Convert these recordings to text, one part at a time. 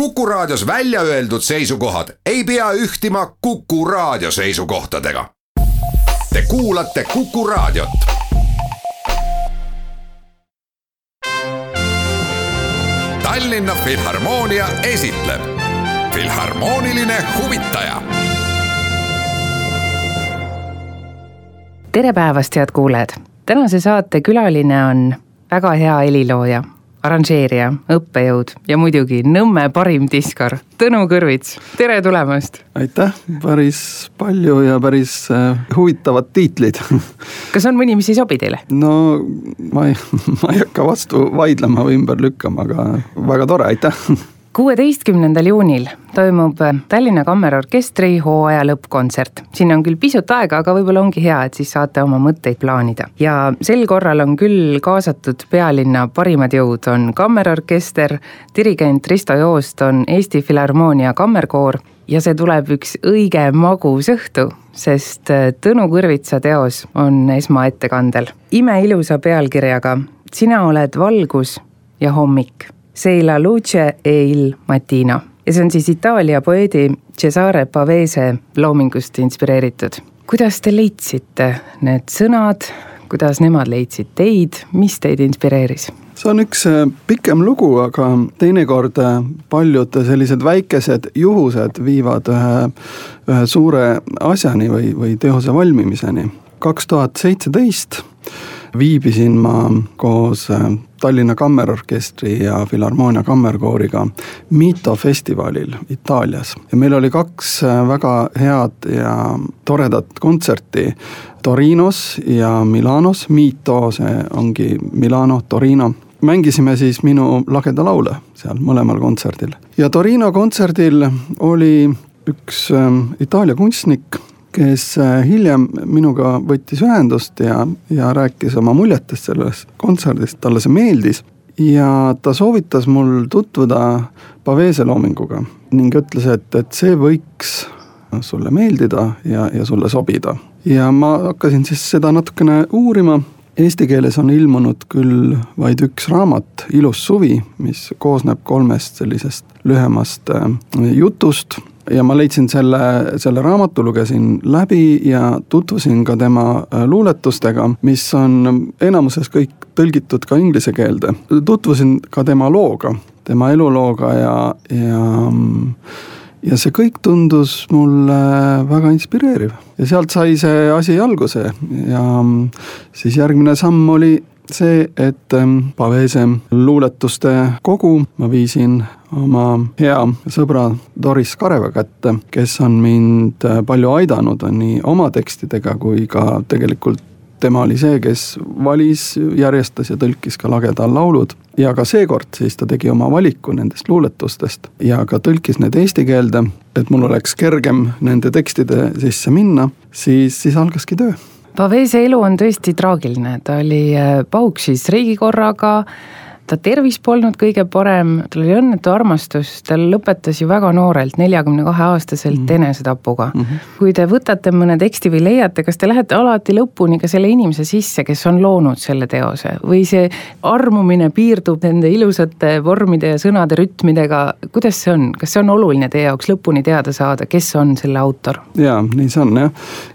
Kuku Raadios välja öeldud seisukohad ei pea ühtima Kuku Raadio seisukohtadega. Te kuulate Kuku Raadiot. Tallinna Filharmoonia esitleb Filharmooniline huvitaja. tere päevast, head kuulajad! tänase saate külaline on väga hea helilooja arranžeerija, õppejõud ja muidugi Nõmme parim diskar, Tõnu Kõrvits, tere tulemast! aitäh, päris palju ja päris äh, huvitavad tiitlid. kas on mõni, mis ei sobi teile? no ma ei, ma ei hakka vastu vaidlema või ümber lükkama, aga väga tore, aitäh kuueteistkümnendal juunil toimub Tallinna Kammerorkestri hooaja lõppkontsert. siin on küll pisut aega, aga võib-olla ongi hea, et siis saate oma mõtteid plaanida. ja sel korral on küll kaasatud pealinna parimad jõud, on kammerorkester, dirigent Risto Joost, on Eesti Filharmoonia kammerkoor ja see tuleb üks õige magus õhtu, sest Tõnu Kõrvitsa teos on esmaettekandel. imeilusa pealkirjaga Sina oled valgus ja hommik Sei la luce e il mattino ja see on siis Itaalia poeedi Cesare Pavese loomingust inspireeritud. kuidas te leidsite need sõnad, kuidas nemad leidsid teid, mis teid inspireeris? see on üks äh, pikem lugu, aga teinekord äh, paljud sellised väikesed juhused viivad ühe, ühe suure asjani või, või teose valmimiseni. kaks tuhat seitseteist viibisin ma koos äh, Tallinna Kammerorkestri ja Filharmoonia Kammerkooriga Mito festivalil Itaalias. Ja meil oli kaks äh, väga head ja toredat kontserti Torinos ja Milanos, Mito, see ongi Milano, Torino. Mängisime siis minu lageda laule seal mõlemal kontserdil. Ja Torino kontserdil oli üks äh, Itaalia kunstnik kes äh, hiljem minuga võttis ühendust ja, ja rääkis oma muljetest sellest kontserdist, talle see meeldis. ja ta soovitas mul tutvuda Pavese loominguga ning ütles, et, et see võiks sulle meeldida ja, ja sulle sobida. ja ma hakkasin siis seda natukene uurima Eesti keeles on ilmunud küll vaid üks raamat, Ilus suvi, mis koosneb kolmest sellisest lühemast äh, jutust ja ma leidsin selle, selle raamatu, lugesin läbi ja tutvusin ka tema äh, luuletustega, mis on enamuses kõik tõlgitud ka inglise keelde. tutvusin ka tema looga, tema elulooga ja, ja ja see kõik tundus mulle väga inspireeriv ja sealt sai see asi alguse ja siis järgmine samm oli see, et ähm, Pavese luuletuste kogu ma viisin oma hea sõbra Doris Kareva kätte, kes on mind äh, palju aidanud nii oma tekstidega kui ka tegelikult tema oli see, kes valis, järjestas ja tõlkis ka lagedal laulud. ja ka seekord siis ta tegi oma valiku nendest luuletustest ja ka tõlkis need eesti keelde, et mul oleks kergem nende tekstide sisse minna, siis, siis algaski töö Pavese elu on tõesti traagiline, ta oli äh, pauksis riigikorraga, ta tervis polnud kõige parem, tal oli õnnetu armastus, ta lõpetas ju väga noorelt, neljakümne kahe aastaselt mm -hmm. enesetapuga mm. -hmm. kui te võtate mõne teksti või leiate, kas te lähete alati lõpuni ka selle inimese sisse, kes on loonud selle teose või see armumine piirdub nende ilusate vormide ja sõnade rütmidega, kuidas see on, kas see on oluline teie jaoks lõpuni teada saada, kes on selle autor? jaa, nii see on jah,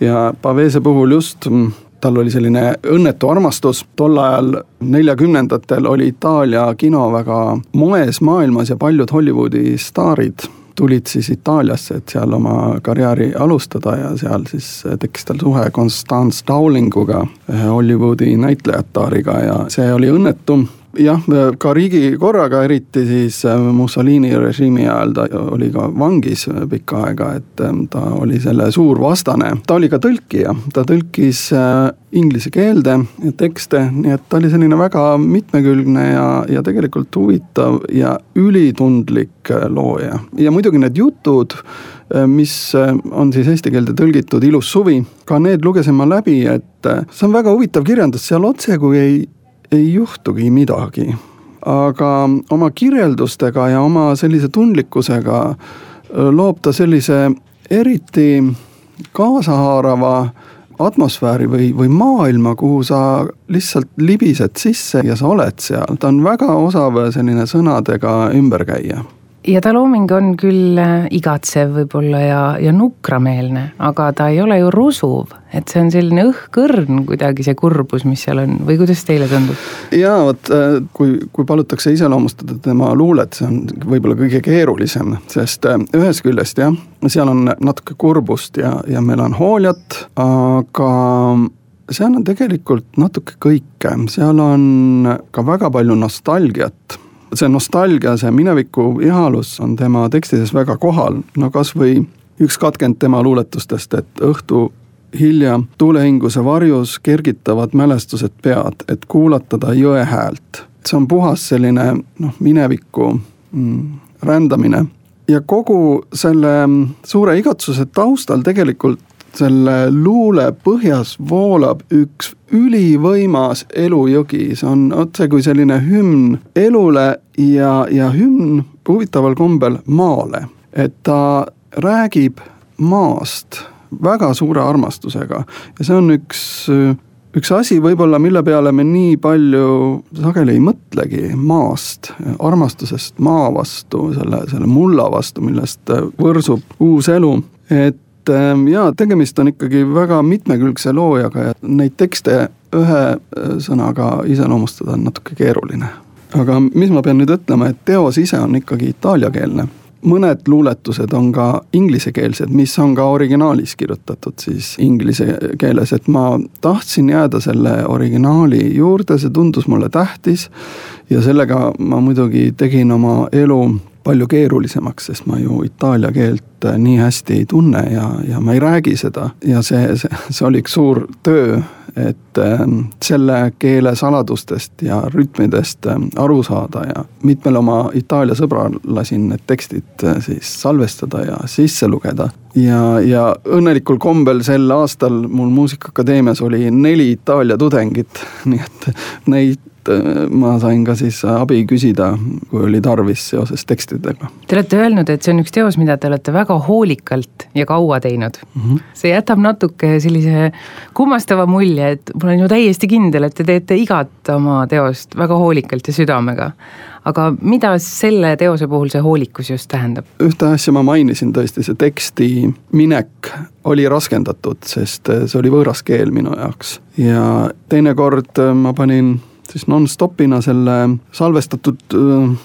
ja Pavese puhul just mm, tal oli selline õnnetu armastus, tol ajal neljakümnendatel oli Itaalia kino väga moes maailmas ja paljud Hollywoodi staarid tulid siis Itaaliasse, et seal oma karjääri alustada ja seal siis tekkis tal suhe Constance Dowlinguga, Hollywoodi näitlejatäariga ja see oli õnnetu jah, ka riigikorraga, eriti siis äh, Mussolini režiimi ajal ta oli ka vangis pikka aega, et ähm, ta oli selle suur vastane. ta oli ka tõlkija, ta tõlkis äh, inglise keelde tekste, nii et ta oli selline väga mitmekülgne ja, ja tegelikult huvitav ja ülitundlik äh, looja. ja muidugi need jutud, mis on siis eesti keelde tõlgitud Ilus suvi, ka need lugesin ma läbi, et see on väga huvitav kirjandus, seal otsekui ei ei juhtugi midagi. aga oma kirjeldustega ja oma sellise tundlikkusega loob ta sellise eriti kaasahaarava atmosfääri või, või maailma, kuhu sa lihtsalt libised sisse ja sa oled seal, ta on väga osav selline sõnadega ümberkäija ja ta looming on küll äh, igatsev võib-olla ja, ja nukrameelne, aga ta ei ole ju rusuv. et see on selline õhkõrn kuidagi, see kurbus, mis seal on või kuidas teile tundub? jaa, vot äh, kui, kui palutakse iseloomustada tema luulet, see on võib-olla kõige keerulisem, sest äh, ühest küljest jah, seal on natuke kurbust ja, ja melanhooliat, aga seal on tegelikult natuke kõike, seal on ka väga palju nostalgiat see nostalgia, see mineviku ihalus on tema tekstides väga kohal, no kasvõi üks katkend tema luuletustest, et õhtu hilja tuulehinguse varjus kergitavad mälestused pead, et kuulatada jõe häält. see on puhas selline noh, mineviku mm, rändamine ja kogu selle suure igatsuse taustal tegelikult selle luule põhjas voolab üks ülivõimas elujõgi, see on otse kui selline hümn elule ja, ja hümn huvitaval kombel maale. et ta räägib maast väga suure armastusega. Ja see on üks, üks asi võib-olla, mille peale me nii palju sageli ei mõtlegi, maast, armastusest maa vastu, selle, selle mulla vastu, millest võrsub uus elu, et et ähm, jaa, tegemist on ikkagi väga mitmekülgse loojaga ja neid tekste ühe äh, sõnaga iseloomustada on natuke keeruline. aga mis ma pean nüüd ütlema, et teos ise on ikkagi itaaliakeelne mõned luuletused on ka inglisekeelsed, mis on ka originaalis kirjutatud siis inglise keeles, et ma tahtsin jääda selle originaali juurde, see tundus mulle tähtis. ja sellega ma muidugi tegin oma elu palju keerulisemaks, sest ma ju itaalia keelt äh, nii hästi ei tunne ja, ja ma ei räägi seda ja see, see, see oli üks suur töö, et äh, selle keele saladustest ja rütmidest äh, aru saada ja mitmele oma Itaalia sõbral lasin need tekstid äh, siis salvestada ja sisse lugeda. ja, ja õnnelikul kombel sel aastal mul Muusikaakadeemias oli neli Itaalia tudengit, nii et neid Äh, ma sain ka siis abi küsida, kui oli tarvis seoses tekstidega. Te olete öelnud, et see on üks teos, mida te olete väga hoolikalt ja kaua teinud mm. -hmm. see jätab natuke sellise kummastava mulje, et ma olen ju täiesti kindel, et te teete igat oma teost väga hoolikalt ja südamega aga mida selle teose puhul see hoolikus just tähendab? ühte asja ma mainisin tõesti, see teksti minek oli raskendatud, sest see oli võõras keel minu jaoks ja teinekord ma panin siis nonstopina selle salvestatud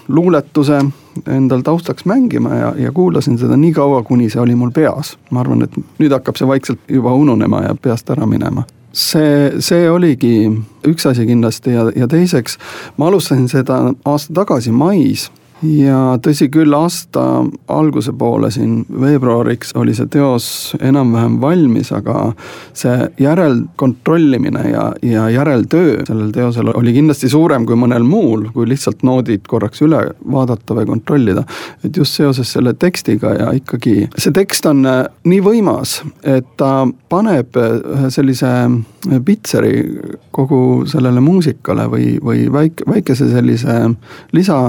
luuletuse endal taustaks mängima ja, ja kuulasin seda nii kaua, kuni see oli mul peas. ma arvan, et nüüd hakkab see vaikselt juba ununema ja peast ära minema see, see oligi üks asi kindlasti ja, ja teiseks ma alustasin seda aasta tagasi mais ja tõsi küll, aasta alguse poole siin veebruariks oli see teos enam-vähem valmis, aga see järelkontrollimine ja, ja järeltöö sellel teosel oli kindlasti suurem kui mõnel muul, kui lihtsalt noodid korraks üle vaadata või kontrollida. et just seoses selle tekstiga ja ikkagi see tekst on äh, nii võimas, et ta paneb ühe sellise pitseri kogu sellele muusikale või, või väike, väikese sellise lisa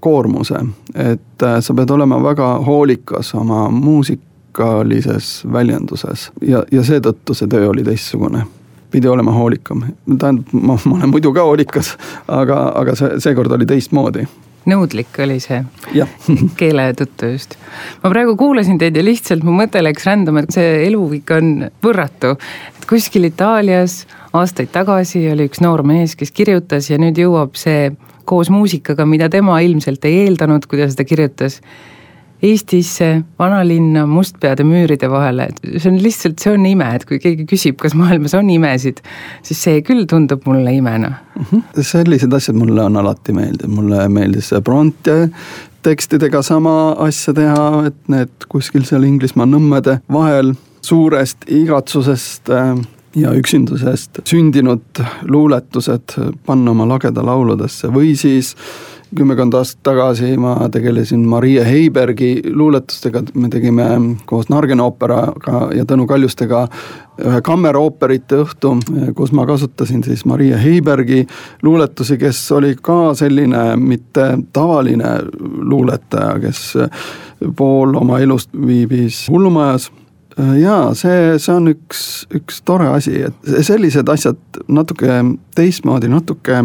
koormuse, et äh, sa pead olema väga hoolikas oma muusikalises väljenduses. Ja, ja seetõttu see töö oli teistsugune. Pidi olema hoolikam, tähendab, ma, ma olen muidu ka hoolikas, aga, aga see, seekord oli teistmoodi. Nõudlik oli see keele tõttu just. ma praegu kuulasin teid ja lihtsalt mu mõte läks rändama, et see elu ikka on võrratu. et kuskil Itaalias aastaid tagasi oli üks noor mees, kes kirjutas ja nüüd jõuab see koos muusikaga, mida tema ilmselt ei eeldanud, kui ta seda kirjutas. Eestisse, vanalinna, mustpeade müüride vahele, see on lihtsalt, see on ime, et kui keegi küsib, kas maailmas on imesid, siis see küll tundub mulle imena mm. -hmm. sellised asjad mulle on alati meeldinud, mulle meeldis Bronte tekstidega sama asja teha, et need kuskil seal Inglismaa nõmmede vahel suurest igatsusest äh, ja üksindusest sündinud luuletused panna oma lagedalauludesse või siis kümmekond aastat tagasi ma tegelesin Marie Heibergi luuletustega, me tegime koos Nargena ooperaga ja Tõnu Kaljustega ühe kammerooperite õhtu, kus ma kasutasin siis Marie Heibergi luuletusi, kes oli ka selline mitte tavaline luuletaja, kes pool oma elust viibis hullumajas jaa, see, see on üks, üks tore asi, et sellised asjad natuke teistmoodi, natuke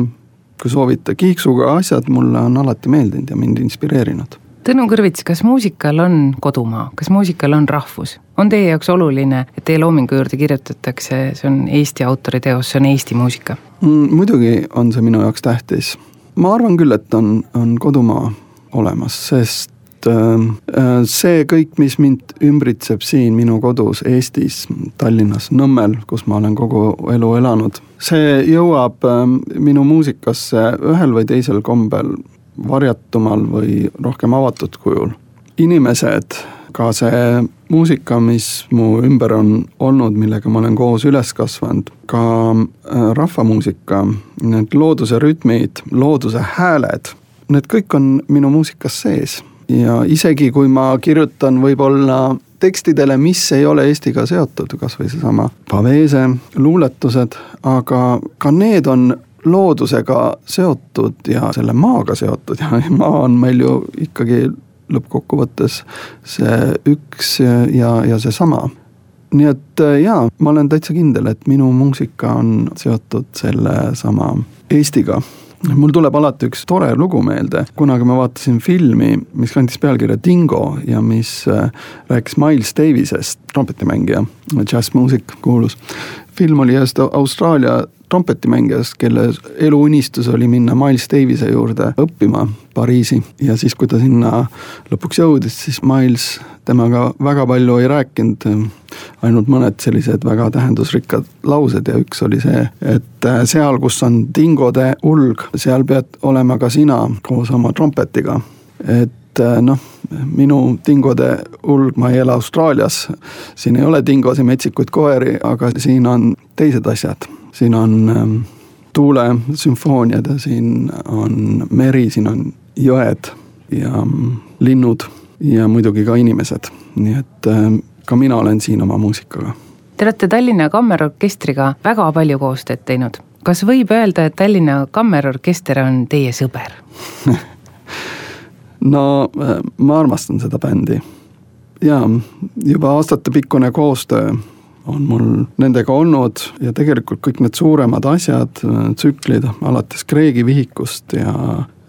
kui soovite, kiiksuga asjad mulle on alati meeldinud ja mind inspireerinud Tõnu Kõrvits, kas muusikal on kodumaa, kas muusikal on rahvus? on teie jaoks oluline, et teie loomingu juurde kirjutatakse, see on Eesti autori teos, see on Eesti muusika mm,? muidugi on see minu jaoks tähtis. ma arvan küll, et on, on kodumaa olemas, sest äh, äh, see kõik, mis mind ümbritseb siin minu kodus Eestis, Tallinnas, Nõmmel, kus ma olen kogu elu elanud, see jõuab äh, minu muusikasse ühel või teisel kombel varjatumal või rohkem avatud kujul. inimesed, ka see muusika, mis mu ümber on olnud, millega ma olen koos üles kasvanud, ka rahvamuusika, need looduse rütmid, looduse hääled, need kõik on minu muusikas sees. Ja isegi kui ma kirjutan võib-olla tekstidele, mis ei ole Eestiga seotud, kas või seesama Pavese luuletused, aga ka need on loodusega seotud ja selle maaga seotud ja maa on meil ju ikkagi lõppkokkuvõttes see üks ja, ja seesama. nii et äh, jaa, ma olen täitsa kindel, et minu muusika on seotud sellesama Eestiga mul tuleb alati üks tore lugu meelde, kunagi ma vaatasin filmi, mis kandis pealkirja Dingo ja mis äh, rääkis Miles Davisest, trompetimängija, džässmuusik, kuulus. film oli ühest Austraalia trompetimängijast, kelle eluunistus oli minna Miles Davise juurde õppima Pariisi. Ja siis, kui ta sinna lõpuks jõudis, siis Miles temaga väga palju ei rääkinud, ainult mõned sellised väga tähendusrikkad laused ja üks oli see, et seal, kus on dingode ulg, seal pead olema ka sina koos oma trompetiga. et noh, minu dingode ulg, ma ei ela Austraalias, siin ei ole dingosi, metsikuid koeri, aga siin on teised asjad siin on ähm, tuulesümfooniad ja siin on meri, siin on jõed ja mm, linnud ja muidugi ka inimesed, nii et ähm, ka mina olen siin oma muusikaga. Te olete Tallinna Kammerorkestriga väga palju koostööd teinud. kas võib öelda, et Tallinna Kammerorkester on teie sõber no äh, ma armastan seda bändi ja juba aastatepikkune koostöö on mul nendega olnud ja tegelikult kõik need suuremad asjad, tsüklid alates Kreegi vihikust ja,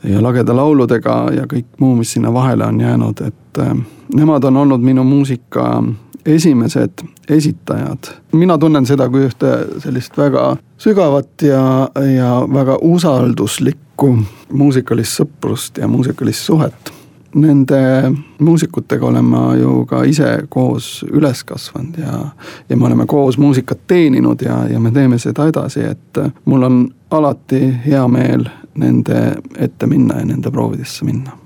ja lageda lauludega ja kõik muu, mis sinna vahele on jäänud, et äh, nemad on olnud minu muusika esimesed esitajad. mina tunnen seda kui ühte sellist väga sügavat ja, ja väga usalduslikku muusikalist sõprust ja muusikalist suhet nende muusikutega olen ma ju ka ise koos üles kasvanud ja, ja me oleme koos muusikat teeninud ja, ja me teeme seda edasi, et mul on alati hea meel nende ette minna ja nende proovidesse minna.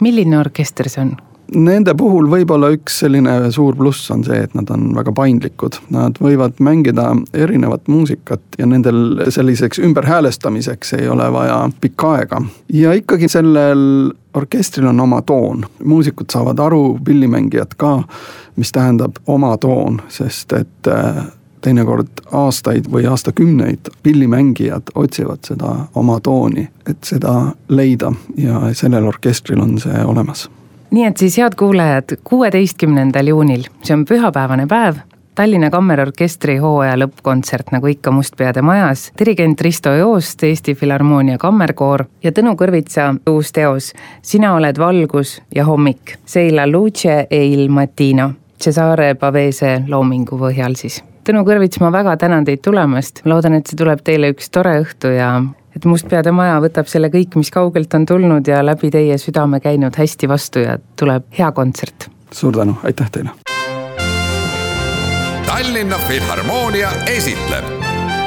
milline orkester see on? Nende puhul võib-olla üks selline suur pluss on see, et nad on väga paindlikud, nad võivad mängida erinevat muusikat ja nendel selliseks ümberhäälestamiseks ei ole vaja pikka aega. ja ikkagi sellel orkestril on oma toon, muusikud saavad aru, pillimängijad ka, mis tähendab oma toon, sest et äh, teinekord aastaid või aastakümneid pillimängijad otsivad seda oma tooni, et seda leida. Ja sellel orkestril on see olemas nii et siis head kuulajad, kuueteistkümnendal juunil, see on pühapäevane päev, Tallinna Kammerorkestri hooaja lõppkontsert, nagu ikka Mustpeade majas, dirigent Risto Joost, Eesti Filharmoonia Kammerkoor ja Tõnu Kõrvitsa uus teos Sina oled valgus ja hommik, Sei la luce e il mattino, Cesare Pavese loomingu põhjal siis. Tõnu Kõrvits, ma väga tänan teid tulemast, loodan, et see tuleb teile üks tore õhtu ja et Mustpeade Maja võtab selle kõik, mis kaugelt on tulnud ja läbi teie südame käinud hästi vastu ja tuleb hea kontsert. suur tänu, aitäh teile. Tallinna Filharmoonia esitleb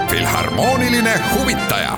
Filharmooniline huvitaja